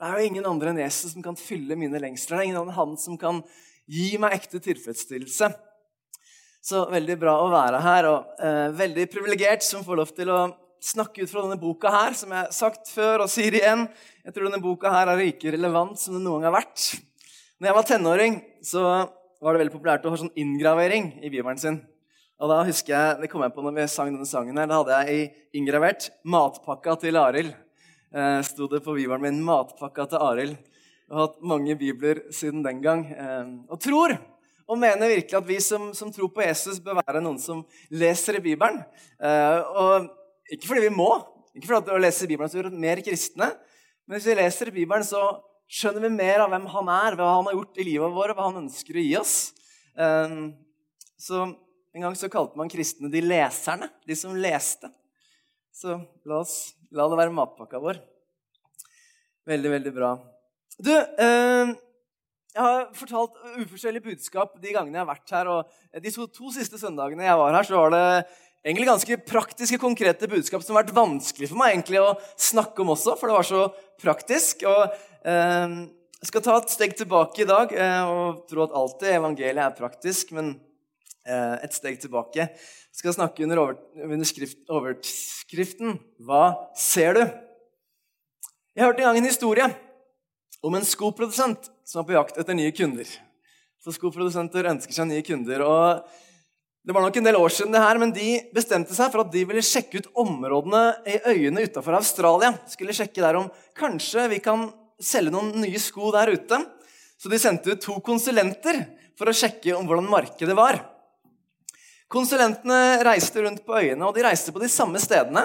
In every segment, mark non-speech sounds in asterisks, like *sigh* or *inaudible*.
Det er jo ingen andre enn Jesus som kan fylle mine lengsler. Det er ingen andre enn han som kan gi meg ekte tilfredsstillelse. Så veldig bra å være her, og eh, veldig privilegert som får lov til å snakke ut fra denne boka her, som jeg har sagt før og sier igjen. Jeg tror denne boka her er like relevant som den noen gang har vært. Når jeg var tenåring, så var det veldig populært å ha sånn inngravering i bibelen sin. Og da husker jeg, Det kom jeg på når vi sang denne sangen. her, Da hadde jeg inngravert 'Matpakka til Arild'. Eh, sto det på bibelen min 'Matpakka til Arild'. Jeg har hatt mange bibler siden den gang. Eh, og tror og mener virkelig at vi som, som, tror på Jesus, bør være noen som leser i Bibelen. Eh, og ikke fordi vi må, ikke fordi å lese Bibelen gjør oss mer kristne, men hvis vi leser i Bibelen, så skjønner vi mer av hvem han er, hva han har gjort i livet vårt, hva han ønsker å gi oss. Eh, så en gang så kalte man kristne de leserne, de som leste. Så la, oss, la det være matpakka vår. Veldig, veldig bra. Du, eh, jeg har fortalt uforskjellige budskap de gangene jeg har vært her. og De to, to, siste søndagene jeg var her, så var det egentlig ganske praktiske, konkrete budskap som har vært vanskelig for meg egentlig å snakke om også, for det var så praktisk. og eh, Jeg skal ta et steg tilbake i dag eh, og tro at alltid evangeliet er praktisk. men et steg tilbake. Jeg skal snakke under, over, overskriften 'Hva ser du?' Jeg hørte en gang en historie om en skoprodusent som var på jakt etter nye kunder. Så Skoprodusenter ønsker seg nye kunder. og Det var nok en del år siden, det her, men de bestemte seg for at de ville sjekke ut områdene i øyene utafor Australia. Skulle sjekke der om kanskje vi kan selge noen nye sko der ute. Så de sendte ut to konsulenter for å sjekke om hvordan markedet var. Konsulentene reiste rundt på øyene, og de reiste på de samme stedene.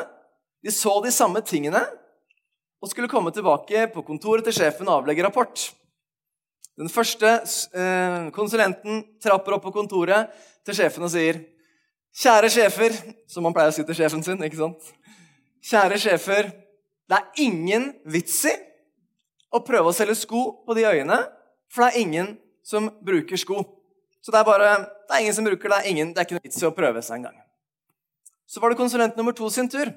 De så de samme tingene og skulle komme tilbake på kontoret til sjefen og avlegge rapport. Den første eh, konsulenten trapper opp på kontoret til sjefen og sier Kjære sjefer, som man pleier å si til sjefen sin. ikke sant? Kjære sjefer, det er ingen vits i å prøve å selge sko på de øyene, for det er ingen som bruker sko. Så det er bare, det er ingen som bruker det. Er ingen, det er ikke noe vits i å prøve seg engang. Så var det konsulent nummer to sin tur.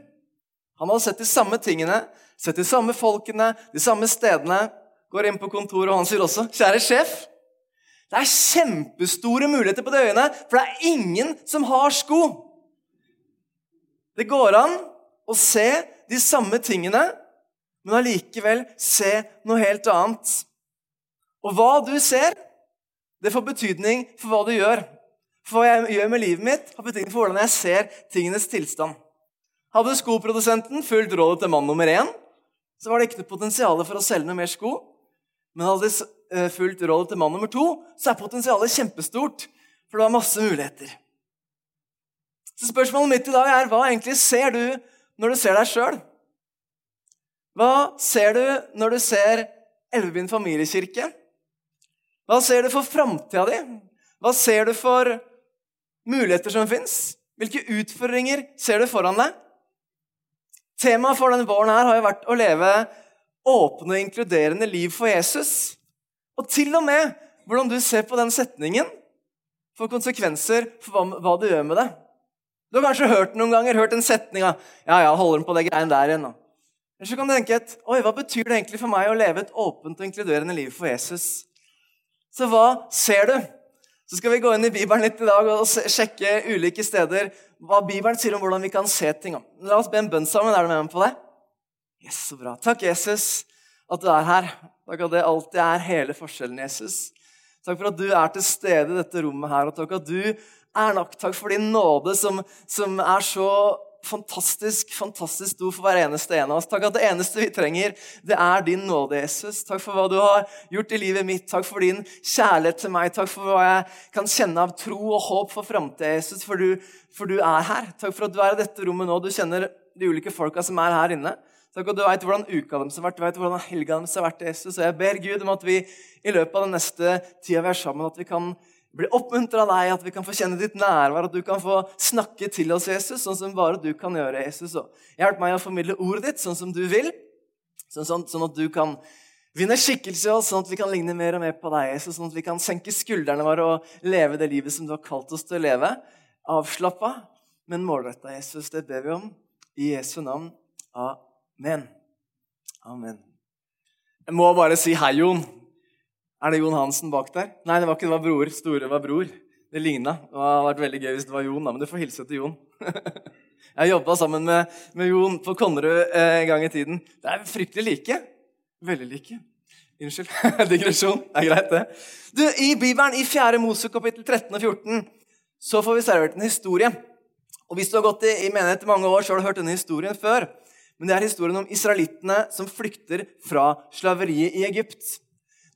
Han hadde sett de samme tingene, sett de samme folkene, de samme stedene. Går inn på kontoret, og han sier også, 'Kjære sjef, det er kjempestore muligheter på de øyene, for det er ingen som har sko.' Det går an å se de samme tingene, men allikevel se noe helt annet. Og hva du ser, det får betydning for hva du gjør. For hva jeg gjør med livet mitt, har betydning for hvordan jeg ser tingenes tilstand. Hadde skoprodusenten fulgt rådet til mann nummer én, så var det ikke noe potensial for å selge noe mer sko. Men hadde de eh, fulgt rådet til mann nummer to, så er potensialet kjempestort. For det var masse muligheter. Så spørsmålet mitt i dag er hva egentlig ser du når du ser deg sjøl? Hva ser du når du ser Elvebyen familiekirke? Hva ser du for framtida di? Hva ser du for muligheter som fins? Hvilke utfordringer ser du foran deg? Temaet for denne våren her har jo vært å leve åpne og inkluderende liv for Jesus. Og til og med hvordan du ser på den setningen, får konsekvenser for hva, hva, du gjør med det. Du har kanskje hørt noen ganger hørt en setning av ja, ja, holder den på det greiene der igjen. Eller så kan du tenke et, oi, hva betyr det egentlig for meg å leve et åpent og inkluderende liv for Jesus? Så hva ser du? Så skal vi gå inn i Bibelen litt i dag og sjekke ulike steder hva Bibelen sier om hvordan vi kan se ting. La oss be en bønn sammen. Er du med meg på det? Yes, så bra. Takk, Jesus, at du er her. Takk at det alltid er hele forskjellen, Jesus. Takk for at du er til stede i dette rommet her, og takk at du er nok. Takk for din nåde som, som er så fantastisk fantastisk stor for hver eneste en av oss. Takk at det eneste vi trenger, det er din nåde, Jesus. Takk for hva du har gjort i livet mitt. Takk for din kjærlighet til meg. Takk for hva jeg kan kjenne av tro og håp for framtida, Jesus, for du, for du, er her. Takk for at du er i dette rommet nå. Du kjenner de ulike folka som er her inne. Takk at du veit hvordan uka deres har vært, du vet hvordan helga deres har vært, Jesus. Og jeg ber Gud om at vi i løpet av den neste tida vi er sammen, at vi kan bli oppmuntra av deg, at vi kan få kjenne ditt nærvær, at du kan få snakke til oss, Jesus, sånn som bare du kan gjøre. Jesus. hjelp meg å formidle ordet ditt sånn som du vil, sånn, sånn, sånn at du kan vinne skikkelse i oss, sånn at vi kan ligne mer og mer på deg, Jesus, sånn at vi kan senke skuldrene våre og leve det livet som du har kalt oss til å leve. Avslappa, men målretta, Jesus. Det ber vi om i Jesu navn. Amen. Amen. Jeg må bare si hei, Jon. Er det Jon Hansen bak der? Nei, det var ikke det var bror. Store var bror. Det ligna. Det hadde vært veldig gøy hvis det var Jon, da, men du får hilse til Jon. *laughs* Jeg jobba sammen med, med, Jon på Konnerud eh, en gang i tiden. Det er fryktelig like. Veldig like. Unnskyld. *laughs* Digresjon. Det er greit, det. Du, I Bibelen, i 4. Mose kapittel 13 og 14, så får vi servert en historie. Og Hvis du har gått i, i menighet i mange år, så har du hørt denne historien før. Men det er historien om israelittene som flykter fra slaveriet i Egypt.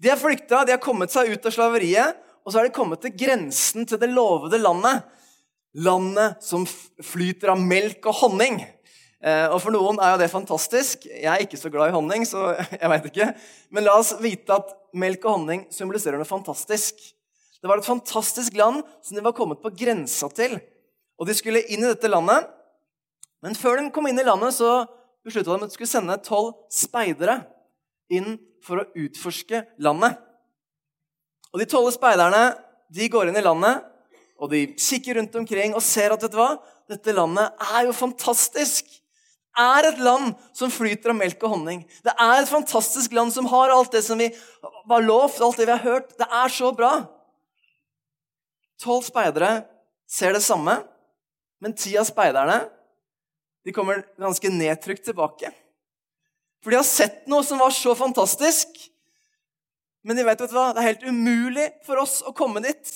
De har flykta, de har kommet seg ut av slaveriet, og så har de kommet til grensen til det lovede landet. Landet som flyter av melk og honning. Eh, og For noen er jo det fantastisk. Jeg er ikke så glad i honning, så *laughs* jeg vet ikke. Men la oss vite at melk og honning symboliserer noe fantastisk. Det var et fantastisk land som de var kommet på grensa til. Og de skulle inn i dette landet. Men før de kom inn i landet, så beslutta de at de skulle sende tolv speidere inn for å utforske landet. Og De tolv speiderne de går inn i landet og de kikker rundt omkring og ser at vet du hva? dette landet er jo fantastisk. Det er et land som flyter av melk og honning. Det er et fantastisk land som har alt det som vi var lovt, alt det vi har hørt. Det er så bra. Tolv speidere ser det samme, men ti av speiderne de kommer ganske nedtrykt tilbake. For de har sett noe som var så fantastisk. Men de vet, vet hva? det er helt umulig for oss å komme dit.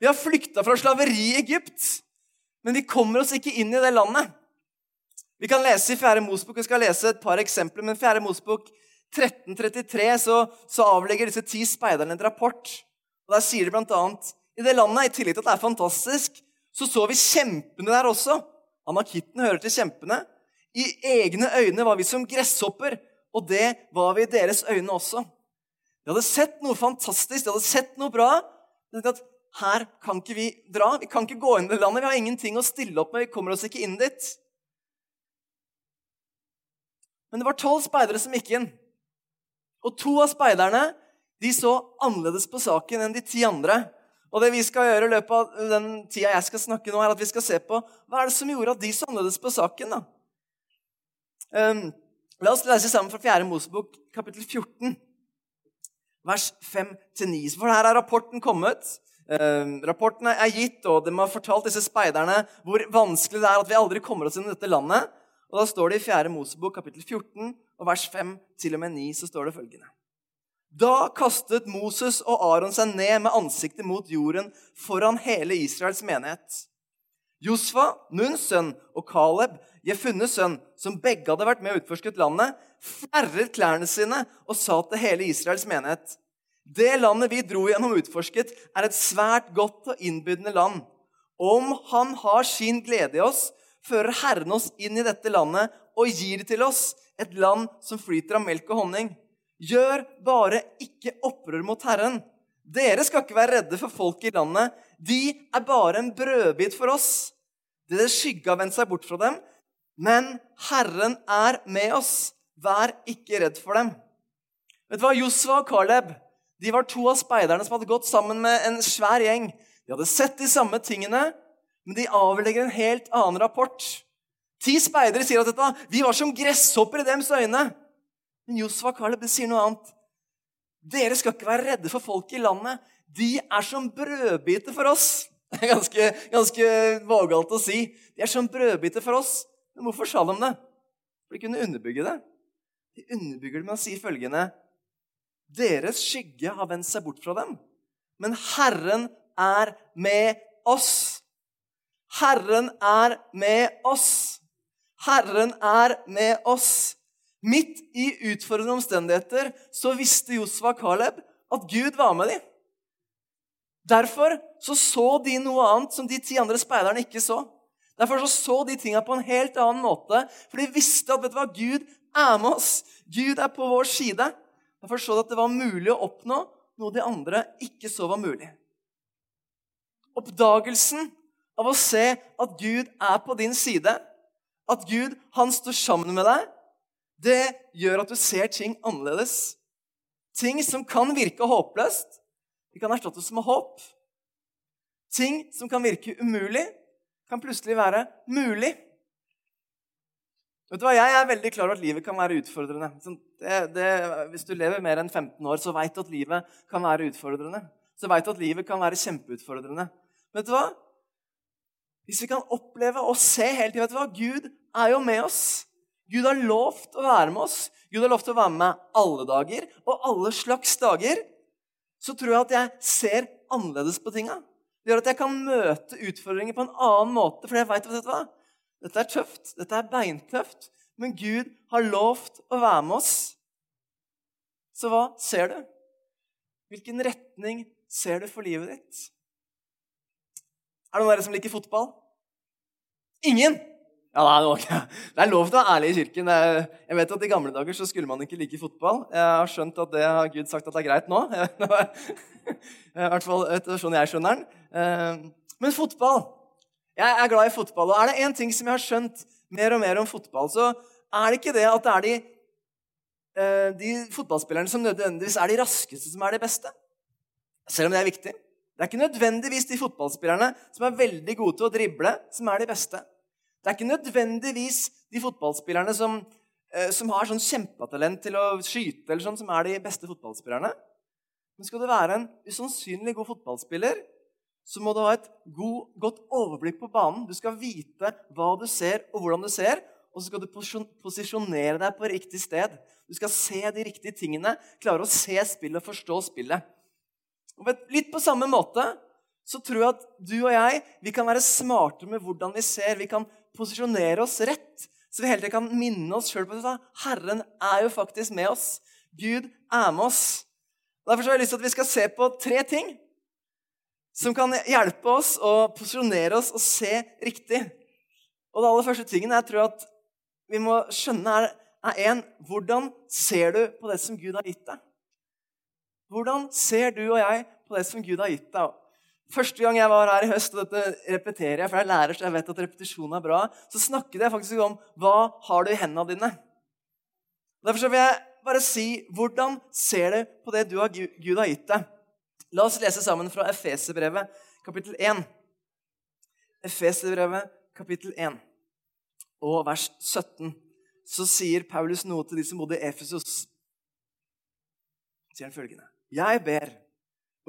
Vi har flykta fra slaveri i Egypt, men vi kommer oss ikke inn i det landet. Vi kan lese i Fjerde Mosbok, vi skal lese et par eksempler, men Fjerde Mosbok 1333 så, så avlegger disse ti speiderne en rapport. Og Der sier de bl.a.: I det landet, i tillegg til at det er fantastisk, så så vi kjempene der også. Anakitten hører til kjempene. I egne øyne var vi som gresshopper, og det var vi i deres øyne også. De hadde sett noe fantastisk, de hadde sett noe bra. De at her kan ikke vi dra. Vi kan ikke gå inn i det landet. Vi har ingenting å stille opp med. Vi kommer oss ikke inn dit. Men det var tolv speidere som gikk inn. Og to av speiderne de så annerledes på saken enn de ti andre. Og det vi skal gjøre i løpet av den tida jeg skal snakke nå, er at vi skal se på hva er det som gjorde at de så annerledes på saken. da? Um, la oss lese sammen fra 4. Mosebok, kapittel 14, vers 5-9. For her er rapporten kommet. Eh, rapporten er gitt, og de har fortalt disse speiderne hvor vanskelig det er at vi aldri kommer oss inn i dette landet. Og Da står det i 4. Mosebok, kapittel 14, og vers 5 til og med 9, så står det følgende. Da kastet Moses og Aron seg ned med ansiktet mot jorden foran hele Israels menighet. Josfa, Nuns sønn, og Caleb, Jefunnes sønn, som begge hadde vært med og utforsket landet, flerret klærne sine og sa til hele Israels menighet.: Det landet vi dro gjennom utforsket, er et svært godt og innbydende land. Om Han har sin glede i oss, fører Herren oss inn i dette landet og gir til oss, et land som flyter av melk og honning. Gjør bare ikke opprør mot Herren. Dere skal ikke være redde for folk i landet. De er bare en brødbit for oss. Deres skygge har vendt seg bort fra dem. Men Herren er med oss. Vær ikke redd for dem. Vet du hva? Josua og Caleb de var to av speiderne som hadde gått sammen med en svær gjeng. De hadde sett de samme tingene, men de avlegger en helt annen rapport. Ti speidere sier at dette, vi var som gresshopper i deres øyne. Men Josfa Caleb sier noe annet. Dere skal ikke være redde for folk i landet. De er som brødbiter for oss. *laughs* Det er ganske, ganske vågalt å si. De er som brødbiter for oss. Men hvorfor sa de det? For de kunne underbygge det. De underbygger det med å si følgende Deres skygge har vendt seg bort fra dem, men Herren er med oss. Herren er med oss. Herren er med oss. Midt i utfordrende omstendigheter så visste Josfa Caleb at Gud var med dem. Derfor så, så de noe annet som de ti andre speiderne ikke så. Derfor så, så de tinga på en helt annen måte, for de visste at vet du hva, Gud er med oss. Gud er på vår side. Derfor så de at det var mulig å oppnå noe de andre ikke så var mulig. Oppdagelsen av å se at Gud er på din side, at Gud han står sammen med deg, det gjør at du ser ting annerledes. Ting som kan virke håpløst, de kan erstattes med håp. Ting som kan virke umulig, kan plutselig være mulig. Vet du hva, Jeg er veldig klar over at livet kan være utfordrende. Sånn, det, det, hvis du lever mer enn 15 år, så veit du at livet kan være utfordrende. Så veit du at livet kan være kjempeutfordrende. Vet du hva? Hvis vi kan oppleve og se hele tiden vet du hva? Gud er jo med oss. Gud har lovt å være med oss. Gud har lovt å være med alle dager og alle slags dager. Så tror jeg at jeg ser annerledes på tinga. Det gjør at jeg kan møte utfordringer på en annen måte. For jeg vet, at du? Dette er tøft, dette er beintøft, men Gud har lovt å være med oss. Så hva ser du? Hvilken retning ser du for livet ditt? Er det noen av dere som liker fotball? Ingen? Ja, *laughs* Det er lov til å være ærlig i kirken. Jeg vet at I gamle dager så skulle man ikke like fotball. Jeg har skjønt at det har Gud sagt at det er greit nå. *laughs* I hvert fall sånn jeg skjønner den. Eh, men fotball jeg er glad i fotball. Og er det én ting som jeg har skjønt mer og mer om fotball, så er det ikke det at det er de, eh, de fotballspillerne som nødvendigvis er de raskeste, som er de beste. Selv om det er viktig. Det er ikke nødvendigvis de fotballspillerne som er veldig gode til å drible, som er de beste. Det er ikke nødvendigvis de fotballspillerne som, eh, som har sånn kjempetalent til å skyte, eller sånn, som er de beste fotballspillerne. Men skal du være en usannsynlig god fotballspiller, så må du ha et god, godt overblikk på banen. Du skal vite hva du ser, og hvordan du ser. Og så skal du posisjonere deg på riktig sted. Du skal se de riktige tingene, klare å se spillet og forstå spillet. Og litt på samme måte så tror jeg at du og jeg vi kan være smarte med hvordan vi ser. Vi kan posisjonere oss rett, så vi hele tiden kan minne oss sjøl på at Herren er jo faktisk med oss. Gud er med oss. Derfor har jeg lyst til at vi skal se på tre ting som kan hjelpe oss å posisjonere oss og se riktig. Og det aller første tingen jeg tror at vi må skjønne, er, er en, hvordan ser du på det som Gud har gitt deg? Hvordan ser du og jeg på det som Gud har gitt deg? Første gang jeg var her i høst, og dette repeterer jeg, for jeg er lærer, så jeg vet at repetisjon er bra, så snakket jeg faktisk om hva har du i hendene dine. Derfor vil jeg bare si hvordan ser du på det du har, Gud har gitt deg? La oss lese sammen fra Efeserbrevet, kapittel 1. Efeserbrevet, kapittel 1, og vers 17. Så sier Paulus noe til de som bodde i Efesos. sier han følgende.: Jeg ber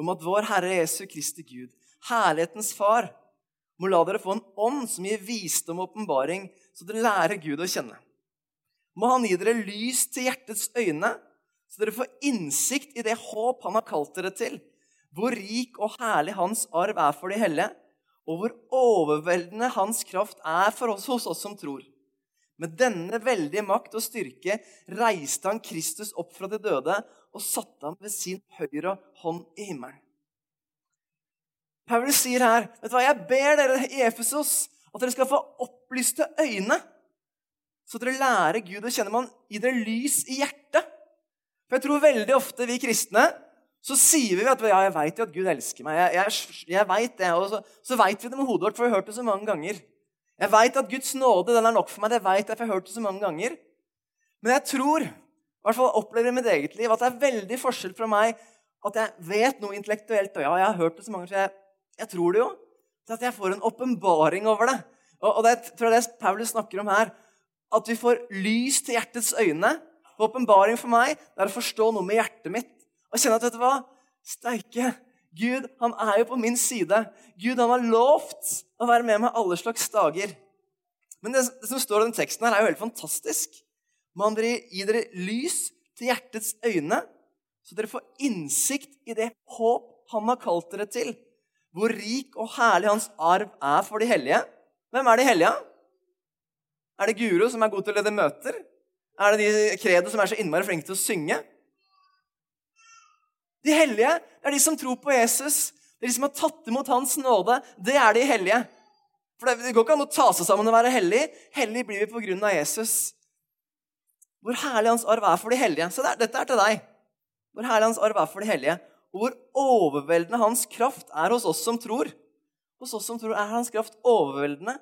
om at vår Herre Jesu Kristi Gud, herlighetens Far, må la dere få en ånd som gir visdom og åpenbaring, så dere lærer Gud å kjenne. Må Han gi dere lys til hjertets øyne, så dere får innsikt i det håp Han har kalt dere til hvor rik og herlig hans arv er for de hellige, og hvor overveldende hans kraft er for oss hos oss som tror. Med denne veldige makt og styrke reiste han Kristus opp fra de døde og satte ham ved sin høyre hånd i himmelen. Paulus sier her vet du hva, Jeg ber dere i Efesos at dere skal få opplyste øyne, så dere lærer Gud å kjenne. Man gir dere lys i hjertet. For jeg tror veldig ofte vi kristne så sier vi at ja, jeg veit jo at Gud elsker meg. Jeg, jeg, jeg vet det, og Så, så veit vi det med hodet vårt, for vi har hørt det så mange ganger. Jeg veit at Guds nåde den er nok for meg. Det vet jeg, for jeg har hørt det så mange ganger. Men jeg tror, i hvert fall opplever i mitt eget liv, at det er veldig forskjell fra meg at jeg vet noe intellektuelt. Og ja, jeg har hørt det så mange ganger, så jeg, tror det jo. Til at jeg får en åpenbaring over det. Og, og det tror jeg det Paulus snakker om her. At vi får lys til hjertets øyne. Åpenbaring for meg det er å forstå noe med hjertet mitt og kjenne at vet du hva? Steike, Gud han er jo på min side. Gud han har lovt å være med meg alle slags dager. Men det, det som står i den teksten, her er jo helt fantastisk. Man vil gi dere lys til hjertets øyne, så dere får innsikt i det håp han har kalt dere til. Hvor rik og herlig hans arv er for de hellige. Hvem er de hellige? Er det Guro som er god til å lede møter? Er det de kredo som er så innmari flinke til å synge? De hellige er de som tror på Jesus. Det er de som har tatt imot hans nåde. Det er de hellige. For Det går ikke an å ta seg sammen og være hellig. Hellig blir vi pga. Jesus. Hvor herlig hans arv er for de hellige. Se det er, dette er til deg. Hvor herlig hans arv er for de hellige. Og hvor overveldende hans kraft er hos oss som tror. Hos oss som tror er hans kraft overveldende.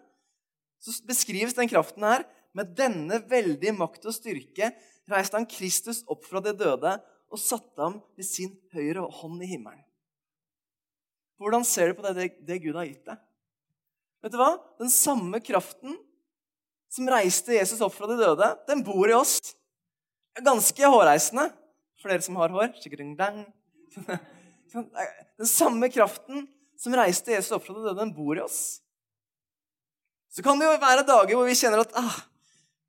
Så beskrives den kraften her. Med denne veldige makt og styrke reiste han Kristus opp fra de døde og satte ham ved sin høyre hånd i himmelen. Hvordan ser du på det, det, det Gud har gitt deg? Vet du hva? Den samme kraften som reiste Jesus opp fra de døde, den bor i oss. Ganske hårreisende for dere som har hår. *laughs* Den samme kraften som reiste Jesus opp fra de døde, den bor i oss. Så kan det jo være dager hvor vi kjenner at ah,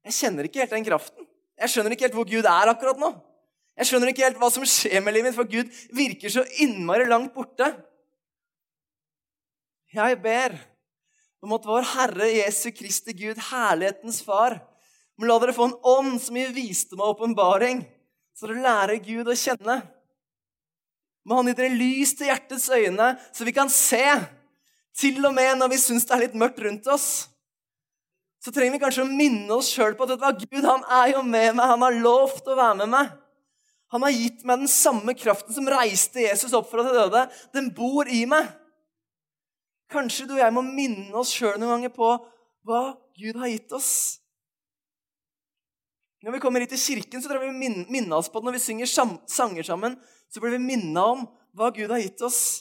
jeg kjenner ikke helt den kraften. Jeg skjønner ikke helt hvor Gud er akkurat nå. Jeg skjønner ikke helt hva som skjer med livet mitt, for Gud virker så innmari langt borte. Jeg ber om at vår Herre Jesu Kristi Gud, herlighetens Far, må la dere få en ånd som gir visdom og åpenbaring, så dere lærer Gud å kjenne. Må Han gi dere lys til hjertets øyne, så vi kan se, til og med når vi syns det er litt mørkt rundt oss. Så trenger vi kanskje å minne oss sjøl på at Gud han er jo med meg. Han har lovt å være med meg. Han har gitt meg den samme kraften som reiste Jesus opp fra de døde. Den bor i meg. Kanskje du og jeg må minne oss sjøl noen ganger på hva Gud har gitt oss. Når vi kommer hit til kirken, så tror jeg vi minne oss på det. Når vi synger sanger sammen, så blir vi minna om hva Gud har gitt oss.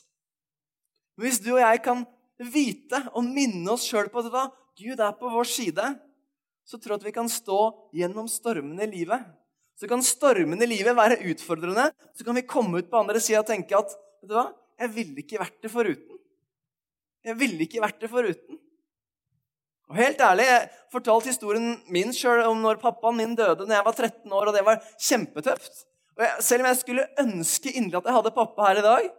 Men hvis du og jeg kan vite og minne oss sjøl på at Gud er på vår side, så tror jeg at vi kan stå gjennom stormene i livet. Så kan stormene i livet være utfordrende. Så kan vi komme ut på andre sida og tenke at vet du hva, jeg ville ikke vært det foruten. Jeg ville ikke vært det foruten. Og helt ærlig, Jeg fortalte historien min sjøl om når pappaen min døde da jeg var 13 år, og det var kjempetøft. Og jeg, Selv om jeg skulle ønske inderlig at jeg hadde pappa her i dag,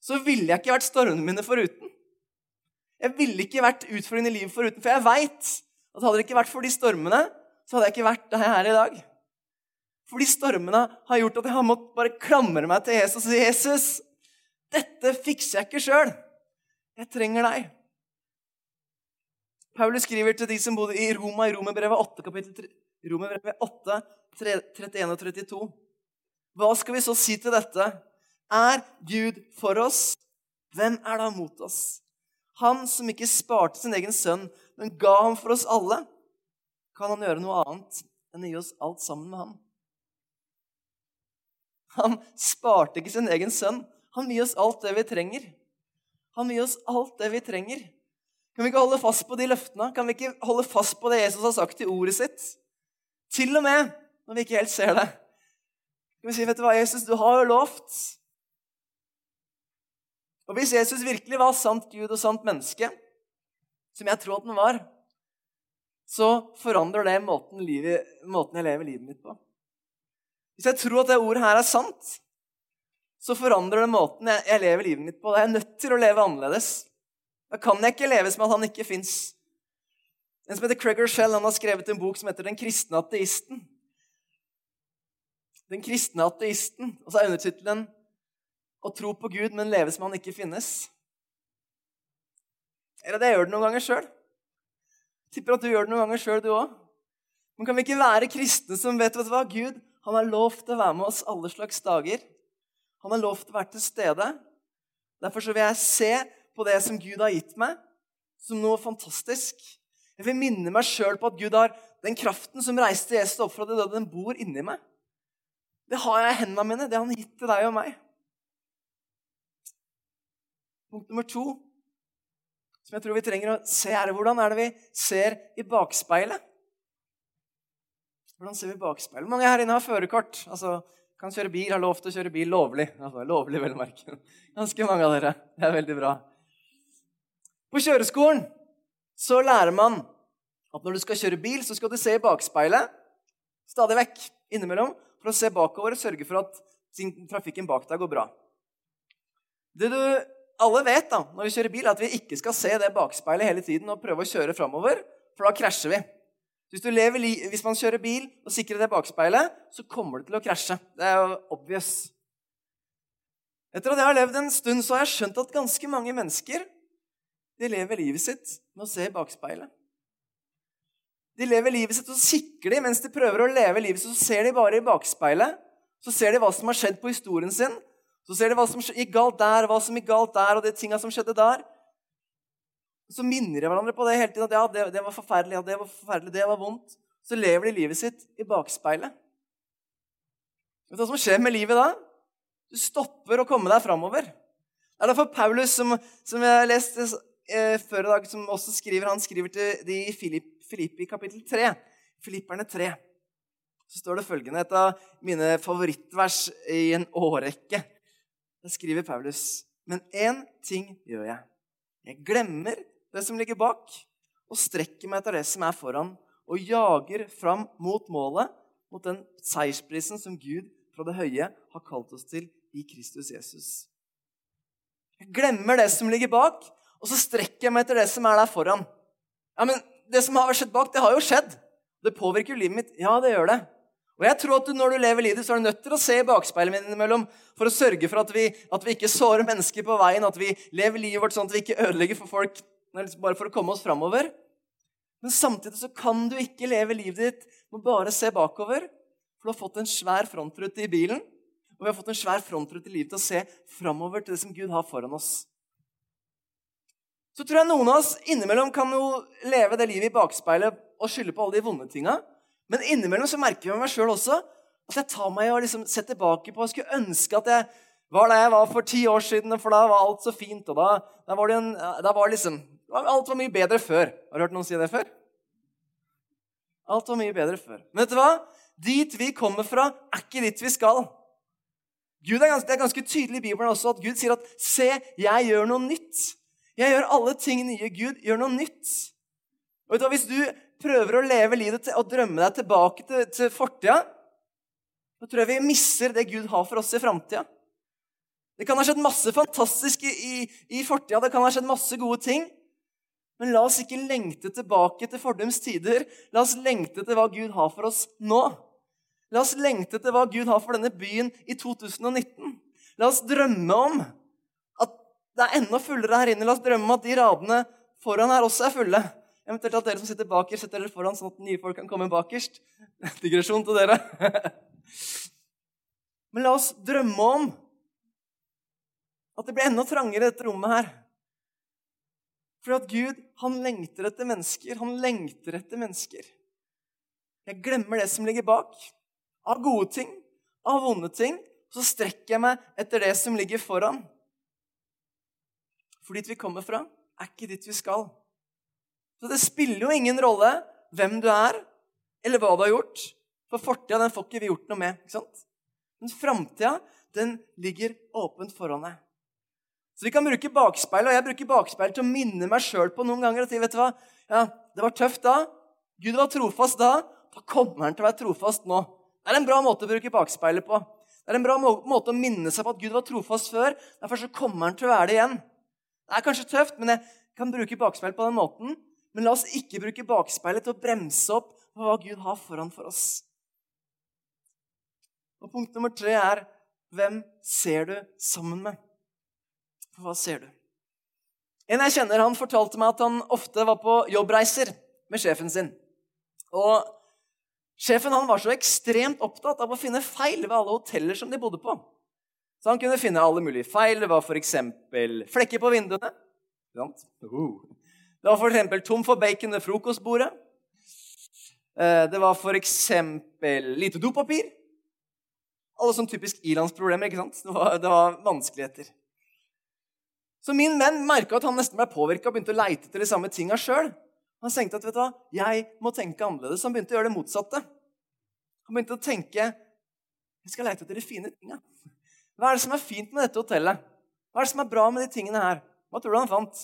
så ville jeg ikke vært stormene mine foruten. Jeg ville ikke vært utfordrende i livet foruten, for jeg veit at hadde det ikke vært for de stormene, så hadde jeg ikke vært her i dag. For de stormene har gjort at jeg har måttet bare klamre meg til Jesus og si, 'Jesus, dette fikser jeg ikke sjøl. Jeg trenger deg.' Paulus skriver til de som bodde i Roma i Romerbrevet 8, kapittel 3, Romerbrevet 8, 31 og 32. Hva skal vi så si til dette? Er Gud for oss? Hvem er da mot oss? Han som ikke sparte sin egen sønn, men ga ham for oss alle. Kan han gjøre noe annet enn å gi oss alt sammen med ham? Han sparte ikke sin egen sønn. Han gir gi oss alt det vi trenger. Han vil gi oss alt det vi trenger. Kan vi ikke holde fast på de løftene? Kan vi ikke holde fast på det Jesus har sagt i ordet sitt? Til og med når vi ikke helt ser det. Kan vi si, 'Vet du hva, Jesus, du har jo lovt.' Og Hvis Jesus virkelig var sant Gud og sant menneske, som jeg tror at han var, så forandrer det måten, livet, måten jeg lever livet mitt på. Hvis jeg tror at det ordet her er sant, så forandrer det måten jeg, jeg lever livet mitt på. Jeg er nødt til å leve annerledes. Da kan jeg ikke leve som at han ikke fins. En som heter Craig Shell, han har skrevet en bok som heter 'Den kristne ateisten'. Den kristne ateisten. Og så er undertittelen 'Å tro på Gud, men leve som han ikke finnes'. Eller det gjør du noen ganger sjøl. Tipper at du gjør det noen ganger sjøl, du òg. Men kan vi ikke være kristne som vet, vet du hva? Gud han har lovt å være med oss alle slags dager. Han har lovt å være til stede. Derfor så vil jeg se på det som Gud har gitt meg, som noe fantastisk. Jeg vil minne meg sjøl på at Gud har den kraften som reiste Jesus opp fra det døde, den bor inni meg. Det har jeg i hendene mine. Det har han gitt til deg og meg. Punkt nummer to som jeg tror vi trenger å se, er hvordan er det vi ser i bakspeilet. Hvordan ser vi i bakspeilet? Mange her inne har førerkort. Altså, kan kjøre bil, har lov til å kjøre bil lovlig. Altså, lovlig, vel. Ganske mange av dere. Det er veldig bra. På kjøreskolen så lærer man at når du skal kjøre bil, så skal du se i bakspeilet stadig vekk innimellom for å se bakover og sørge for at trafikken bak deg går bra. Det du alle vet da, når vi kjører bil, er at vi ikke skal se det bakspeilet hele tiden og prøve å kjøre framover, for da krasjer vi. Hvis, hvis, man kjører bil og sikrer det bakspeilet, så kommer det til å krasje. Det er jo obvious. Etter at jeg har levd en stund, så har jeg skjønt at ganske mange mennesker de lever livet sitt med å se i bakspeilet. De lever livet sitt, og sikrer de mens de prøver å leve livet sitt, så ser de bare i bakspeilet. Så ser de hva som har skjedd på historien sin. Så ser de hva som gikk galt der, hva som gikk galt der, og de tinga som skjedde der. Så minner de hverandre på det hele tiden. At ja, det, det, var forferdelig, ja, det var forferdelig, det var vondt. Så lever de livet sitt i bakspeilet. Vet du hva som skjer med livet da? Du stopper å komme deg framover. Det er derfor Paulus, som, som jeg leste eh, før i dag, som også skriver, han skriver til de i Filipp, Filippi kapittel 3. Filipperne 3. Så står det følgende, et av mine favorittvers i en årrekke. Da skriver Paulus.: Men én ting gjør jeg. Jeg glemmer det som ligger bak, og strekker meg etter det som er foran, og jager fram mot målet, mot den seiersprisen som Gud fra det høye har kalt oss til i Kristus Jesus. Jeg glemmer det som ligger bak, og så strekker jeg meg etter det som er der foran. Ja, men Det som har skjedd bak, det har jo skjedd. Det påvirker jo livet mitt. Ja, det gjør det. Og jeg tror at du, Når du lever livet, så er du nødt til å se i bakspeilet innimellom for å sørge for at vi, at vi ikke sårer mennesker på veien, at vi lever livet vårt sånn at vi ikke ødelegger for folk bare for å komme oss framover. Men samtidig så kan du ikke leve livet ditt med bare se bakover. For du har fått en svær frontrute i bilen, og vi har fått en svær frontrute i livet til å se framover til det som Gud har foran oss så tror jeg noen av oss innimellom kan jo leve det livet i bakspeilet og skylde på alle de vonde tinga. Men innimellom så merker jeg meg sjøl også at jeg tar meg og liksom ser tilbake på og skulle ønske at jeg var der jeg var for ti år siden, for da var alt så fint. og Da, da var det en, da var liksom, Alt var mye bedre før. Har du hørt noen si det før? Alt var mye bedre før. Men vet du hva? Dit vi kommer fra, er ikke dit vi skal. Gud er ganske, det er ganske tydelig i Bibelen også at Gud sier at 'se, jeg gjør noe nytt'. Jeg gjør alle ting nye. Gud gjør noe nytt. Og vet du, hva? Hvis du prøver å leve livet og drømme deg tilbake til, til fortida, så tror jeg vi mister det Gud har for oss i framtida. Det kan ha skjedd masse fantastisk i, i, i fortida, det kan ha skjedd masse gode ting. Men la oss ikke lengte tilbake til fordums tider. La oss lengte til hva Gud har for oss nå. La oss lengte til hva Gud har for denne byen i 2019. La oss drømme om at det er enda fullere her inne. La oss drømme om at de radene foran her også er fulle. Eventuelt at dere som sitter bakerst, setter dere foran, sånn at nye folk kan komme bakerst. *laughs* Digresjon til dere. *laughs* Men la oss drømme om at det blir enda trangere dette rommet her. For at Gud han lengter etter mennesker. Han lengter etter mennesker. Jeg glemmer det som ligger bak. Av gode ting, av vonde ting. Så strekker jeg meg etter det som ligger foran. For dit vi kommer fra, er ikke dit vi skal. Så det spiller jo ingen rolle hvem du er, eller hva du har gjort. For fortida får ikke vi gjort noe med. ikke sant? Men framtida den ligger åpent foran deg. Så vi kan bruke bakspeil, og jeg bruker bakspeil til å minne meg sjøl på noen ganger at vet du hva? Ja, det var tøft da. Gud var trofast da. Da kommer han til å være trofast nå. Det er en bra måte å bruke bakspeilet på. Det er en bra måte å minne seg på at Gud var trofast før. Derfor så kommer han til å være det igjen. Det er kanskje tøft, men jeg kan bruke bakspeilet på den måten. Men la oss ikke bruke bakspeilet til å bremse opp på hva Gud har foran for oss. Og Punkt nummer tre er hvem ser du sammen med? For hva ser du? En jeg kjenner, han fortalte meg at han ofte var på jobbreiser med sjefen sin. Og Sjefen han var så ekstremt opptatt av å finne feil ved alle hoteller som de bodde på. Så han kunne finne alle mulige feil. Det var f.eks. flekker på vinduene. Det var f.eks. tom for bacon ved frokostbordet. Eh, det var f.eks. lite dopapir. Alle sånne typisk ilandsproblemer. ikke sant? Det var, det var, vanskeligheter. Så min venn merka at han nesten ble påvirka og begynte å leite etter de samme tinga sjøl. Han tenkte at vet du hva, jeg må tenke annerledes. Han begynte å gjøre det motsatte. Han begynte å tenke jeg skal leite etter de fine tinga. Hva er det som er fint med dette hotellet? Hva er det som er bra med de tingene her? Hva tror du han fant?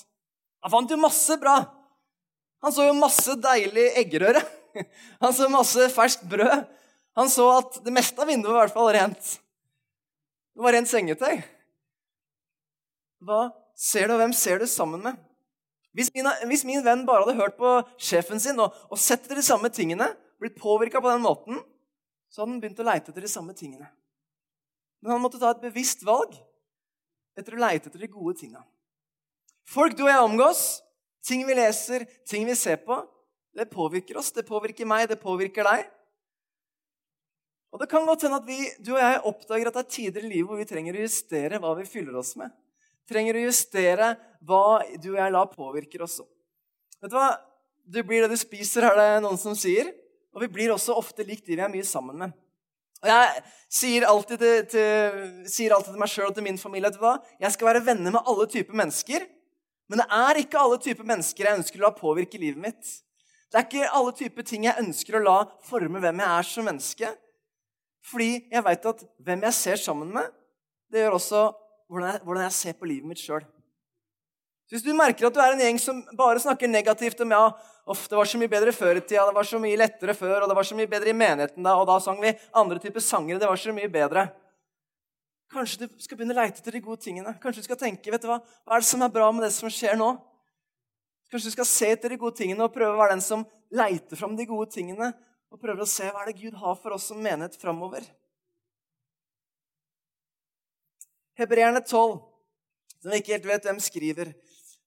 Han fant jo masse bra. Han så jo masse deilig eggerøre. *laughs* Han så masse ferskt brød. Han så at det meste av vinduet var i hvert fall rent. Det var rent sengetøy. Hva ser du, og hvem ser du sammen med? Hvis min, hvis min venn bare hadde hørt på sjefen sin og, og sett etter de samme tingene, blitt påvirka på den måten, så hadde han begynt å leite etter de samme tingene. Men han måtte ta et bevisst valg etter å leite etter de gode tinga. Folk du og jeg omgås, ting vi leser, ting vi ser på, det påvirker oss. Det påvirker meg, det påvirker deg. Og Det kan godt hende at vi, du og jeg oppdager at det er tider i livet hvor vi trenger å justere hva vi fyller oss med. Trenger å justere hva du og jeg lar påvirker oss. Vet du hva? Du blir det du spiser, er det noen som sier. Og vi blir også ofte likt de vi er mye sammen med. Og Jeg sier alltid til, til, sier alltid til meg sjøl og til min familie at jeg skal være venner med alle typer mennesker. Men det er ikke alle typer mennesker jeg ønsker å la påvirke livet mitt. Det er ikke alle typer ting jeg ønsker å la forme hvem jeg er som menneske. Fordi jeg veit at hvem jeg ser sammen med, det gjør også hvordan jeg, hvordan jeg ser på livet mitt sjøl. Hvis du merker at du er en gjeng som bare snakker negativt om ja, ofte det var så mye bedre før i tida, det var så mye lettere før, og det var så mye bedre i menigheten da, og da sang vi andre typer sanger, det var så mye bedre. Kanskje du skal begynne å leite etter de gode tingene. Kanskje du skal tenke vet du hva, hva er det som er bra med det som skjer nå? Kanskje du skal se etter de gode tingene og prøve å være den som leiter fram de gode tingene, og prøver å se hva er det Gud har for oss som menighet framover. Hebreerne 12, som vi ikke helt vet hvem skriver.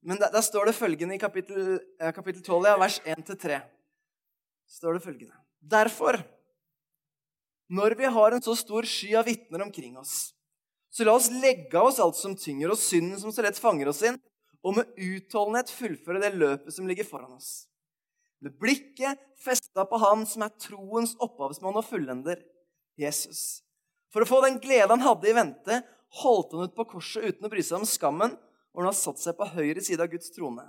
Men der, der står det følgende i kapittel, eh, kapittel 12, ja, vers 1-3. står det følgende. Derfor, når vi har en så stor sky av vitner omkring oss, så la oss legge av oss alt som tynger, og synden som så lett fanger oss inn, og med utholdenhet fullføre det løpet som ligger foran oss. Med blikket festa på Han som er troens opphavsmann og fullender, Jesus. For å få den glede han hadde i vente, holdt han ut på korset uten å bry seg om skammen, og han har satt seg på høyre side av Guds trone.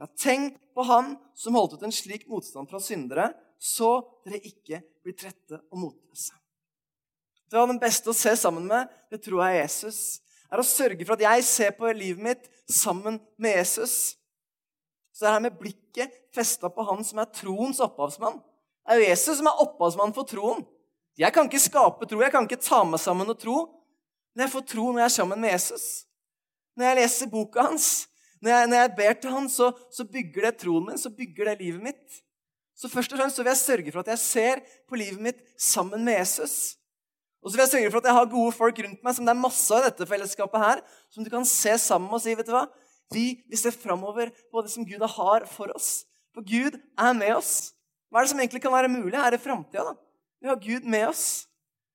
Ja, tenk på Han som holdt ut en slik motstand fra syndere, så dere ikke blir trette og motløse. Det var den beste å se sammen med, det tror jeg er Jesus. Er å sørge for at jeg ser på livet mitt sammen med Jesus. Så det her med blikket festa på han som er troens opphavsmann. Det er jo Jesus som er opphavsmann for troen. Jeg kan ikke skape tro, jeg kan ikke ta meg sammen og tro. Men jeg får tro når jeg er sammen med Jesus. Når jeg leser boka hans, når jeg, når jeg ber til han, så, så, bygger det troen min, så bygger det livet mitt. Så først og fremst så vil jeg sørge for at jeg ser på livet mitt sammen med Jesus. Og så vil jeg sørge for at jeg har gode folk rundt meg, som det er masse av i dette fellesskapet her, som du kan se sammen og si vet du hva? Vi, vi ser framover på det som Gud har for oss. For Gud er med oss. Hva er det som egentlig kan være mulig her i framtida? Vi har Gud med oss.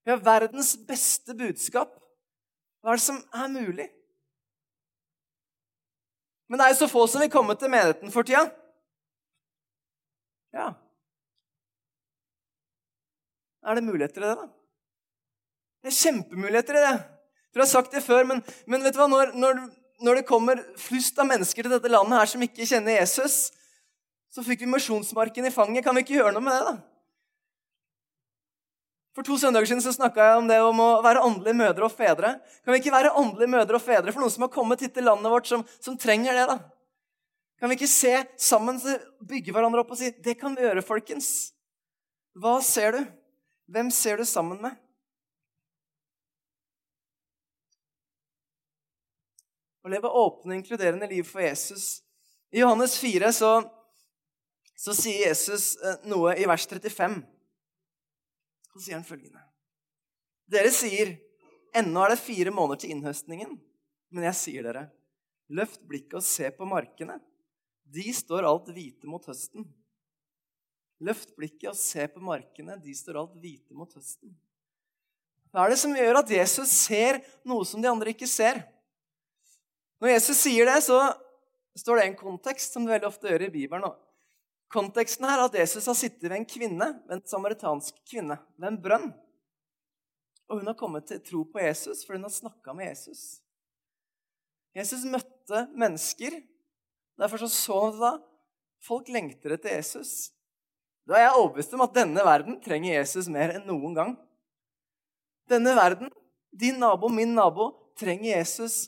Vi har verdens beste budskap. Hva er det som er mulig? Men det er jo så få som vil komme til menigheten for tida. Ja Er det muligheter i det, da? Det er kjempemuligheter i det. Dere har sagt det før, men, men vet du hva? Når, når, når, det kommer flust av mennesker til dette landet her som ikke kjenner Jesus, så fikk vi misjonsmarken i fanget. Kan vi ikke gjøre noe med det, da? For to søndager siden så snakka jeg om det om å være åndelige mødre og fedre. Kan vi ikke være åndelige mødre og fedre for noen som har kommet hit til landet vårt, som, som trenger det? da? Kan vi ikke se sammen, bygge hverandre opp og si 'Det kan vi gjøre, folkens'? Hva ser du? Hvem ser du sammen med? Å leve åpne inkluderende liv for Jesus. I Johannes 4 så, så sier Jesus eh, noe i vers 35. Så sier han følgende Dere sier ennå er det fire måneder til innhøstningen. Men jeg sier dere, løft blikket og se på markene. De står alt hvite mot høsten. Løft blikket og se på markene. De står alt hvite mot høsten. Hva er det som gjør at Jesus ser noe som de andre ikke ser? Når Jesus sier det, så står det en kontekst som det veldig ofte gjør i Bibelen. Konteksten her er at Jesus har sittet ved en kvinne, en samaritansk kvinne, ved en brønn. Og hun har kommet til tro på Jesus, for hun har snakka med Jesus. Jesus møtte mennesker. Derfor så, så han da folk lengter etter Jesus. Da er jeg overbevist om at denne verden trenger Jesus mer enn noen gang. Denne verden, din nabo, min nabo, trenger Jesus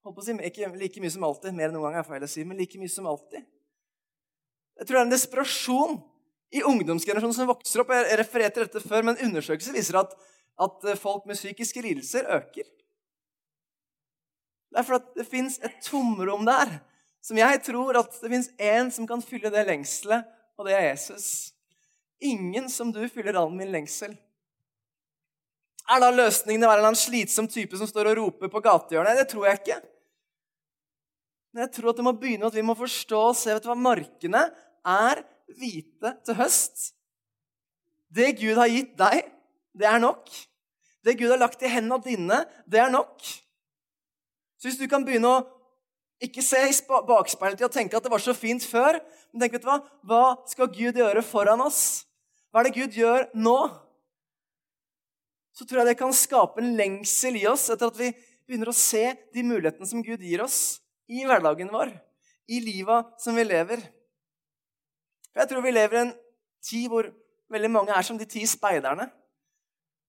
Si, ikke like mye som alltid, mer enn noen gang er feil å si, men like mye som alltid. Jeg tror det er en desperasjon i ungdomsgenerasjonen som vokser opp. Jeg refererte dette før, men undersøkelser viser at, at folk med psykiske lidelser øker. Det er fordi det fins et tomrom der som jeg tror at det fins én som kan fylle det lengselet, og det er Jesus. Ingen som du fyller all min lengsel. Er da løsningen å være en slitsom type som står og roper på gatehjørnet? Det tror jeg ikke. Men jeg tror at det må begynne at vi må forstå og se vet du hva, markene er hvite til høst. Det Gud har gitt deg, det er nok. Det Gud har lagt i hendene dine, det er nok. Så hvis du kan begynne å ikke se i bakspeilet og tenke at det var så fint før, men tenk, vet du hva, hva skal Gud gjøre foran oss? Hva er det Gud gjør nå? Så tror jeg det kan skape en lengsel i oss etter at vi begynner å se de mulighetene som Gud gir oss i hverdagen vår, i liva som vi lever. For Jeg tror vi lever i en tid hvor veldig mange er som de ti speiderne.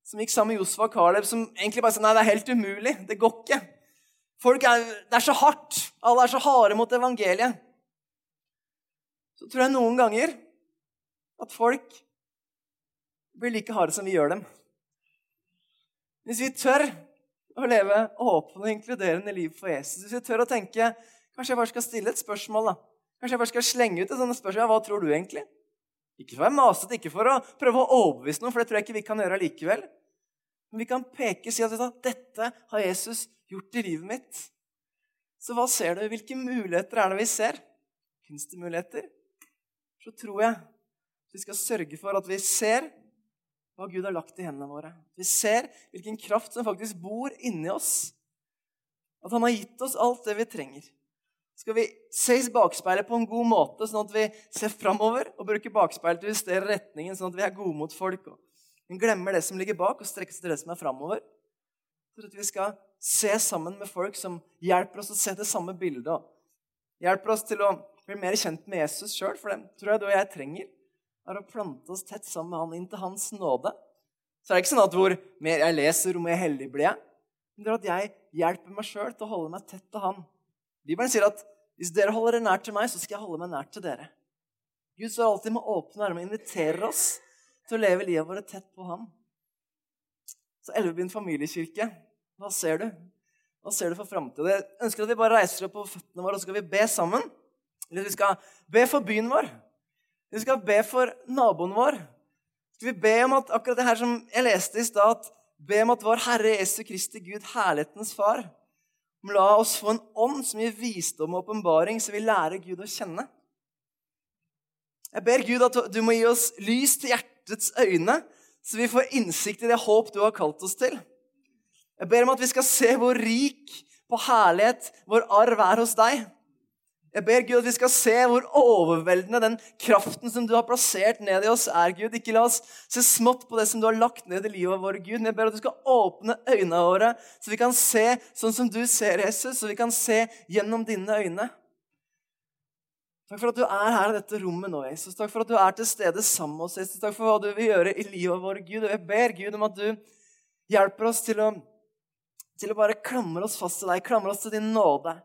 Som gikk sammen med Josfa og Caleb, som egentlig bare sa nei, det er helt umulig. Det går ikke. Folk er, Det er så hardt. Alle er så harde mot evangeliet. Så tror jeg noen ganger at folk blir like harde som vi gjør dem. Hvis vi tør å leve åpne og inkluderende liv for Jesus, hvis vi tør å tenke Kanskje jeg bare skal stille et spørsmål, da. Kanskje jeg bare skal slenge ut et sånt spørsmål. Hva tror du egentlig? Ikke for å være masete, ikke for å prøve å overbevise noen, for det tror jeg ikke vi kan gjøre likevel. Men vi kan peke og si at dette har Jesus gjort i livet mitt. Så hva ser du? Hvilke muligheter er det vi ser? Fins det muligheter? Så tror jeg vi skal sørge for at vi ser hva Gud har lagt i hendene våre. Vi ser hvilken kraft som faktisk bor inni oss. At han har gitt oss alt det vi trenger. Skal vi se i bakspeilet på en god måte, sånn at vi ser framover og bruker bakspeilet til å justere retningen, sånn at vi er gode mot folk og glemmer det som ligger bak, og strekker seg til det som er framover. For at vi skal se sammen med folk som hjelper oss å se det samme bildet. Hjelper oss til å bli mer kjent med Jesus sjøl, for det tror jeg du og jeg trenger er å plante oss tett sammen med han inn til hans nåde. Så det er ikke sånn at hvor mer jeg leser, hvor mer heldig blir jeg. Men det er at jeg hjelper meg sjøl til å holde meg tett til han. Bibelen sier at hvis dere holder dere nært til meg, så skal jeg holde meg nært til dere. Gud står alltid med åpne armer og inviterer oss til å leve livet vårt tett på ham. Så Elvebyen familiekirke, hva ser du? Hva ser du for framtida? Jeg ønsker at vi bare reiser opp på føttene våre og så skal vi be sammen. Eller vi skal be for byen vår. Vi skal be for naboen vår. Skal vi be om at akkurat det her som jeg leste i stad, be om at vår Herre Jesu Kristi Gud, herlighetens Far, la oss få en ånd som gir visdom og åpenbaring, så vi lærer Gud å kjenne. Jeg ber Gud at du må gi oss lys til hjertets øyne, så vi får innsikt i det håp du har kalt oss til. Jeg ber om at vi skal se hvor rik på herlighet vår arv er hos deg. Jeg ber Gud at vi skal se hvor overveldende den kraften som du har plassert ned i oss, er. Gud. Ikke la oss se smått på det som du har lagt ned i livet vårt, Gud. Men jeg ber at du skal åpne øynene våre, så vi kan se sånn som du ser, Jesus, så vi kan se gjennom dine øyne. Takk for at du er her i dette rommet nå, Jesus. Takk for at du er til stede sammen med oss. Jesus. Takk for hva du vil gjøre i livet vårt, Gud. Og jeg ber Gud om at du hjelper oss til å, til å bare klamre oss fast til deg, klamre oss til din nåde.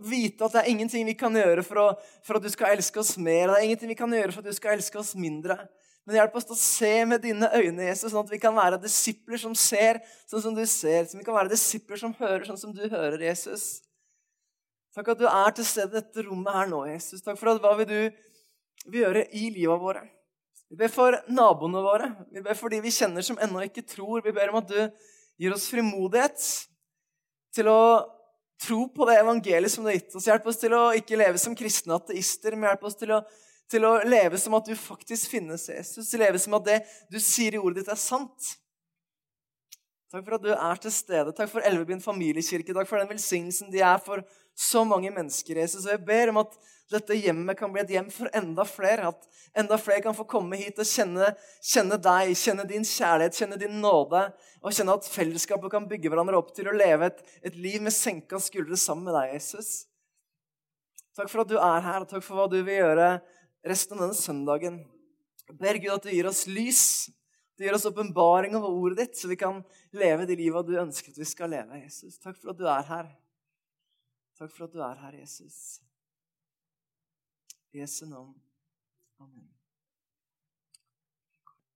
Vite at det er ingenting vi kan gjøre for, å, for, at du skal elske oss mer. Det er ingenting vi kan gjøre for at du skal elske oss mindre. Men hjelp oss til å se med dine øyne, Jesus, sånn at vi kan være disipler som ser sånn som du ser. Så vi kan være disipler som hører sånn som du hører, Jesus. Takk at du er til stede i dette rommet her nå, Jesus. Takk for at hva vil du vil gjøre i livet våre. Vi ber for naboene våre. Vi ber for de vi kjenner som ennå ikke tror. Vi ber om at du gir oss frimodighet til å tro på det evangeliet som du har gitt oss. Hjelp oss til å ikke leve som kristne ateister, men hjelp oss til å, til å leve som at du faktisk finnes, Jesus. Leve som at det du sier i ordet ditt, er sant. Takk for at du er til stede. Takk for Elvebyen familiekirke. Takk for den velsignelsen de er for så mange mennesker. Jesus. Og jeg ber om at dette hjemmet kan bli et hjem for enda flere. At enda flere kan få komme hit og kjenne, kjenne deg, kjenne din kjærlighet, kjenne din nåde. Og kjenne at fellesskapet kan bygge hverandre opp til å leve et, et liv med senka skuldre sammen med deg, Jesus. Takk for at du er her, og takk for hva du vil gjøre resten av denne søndagen. Jeg ber Gud at du gir oss lys du gir oss åpenbaring over ordet ditt, så vi kan leve de livet du ønsker at vi skal leve. Jesus. Takk for at du er her. Takk for at du er her, Jesus. I Jesu navn. Amen.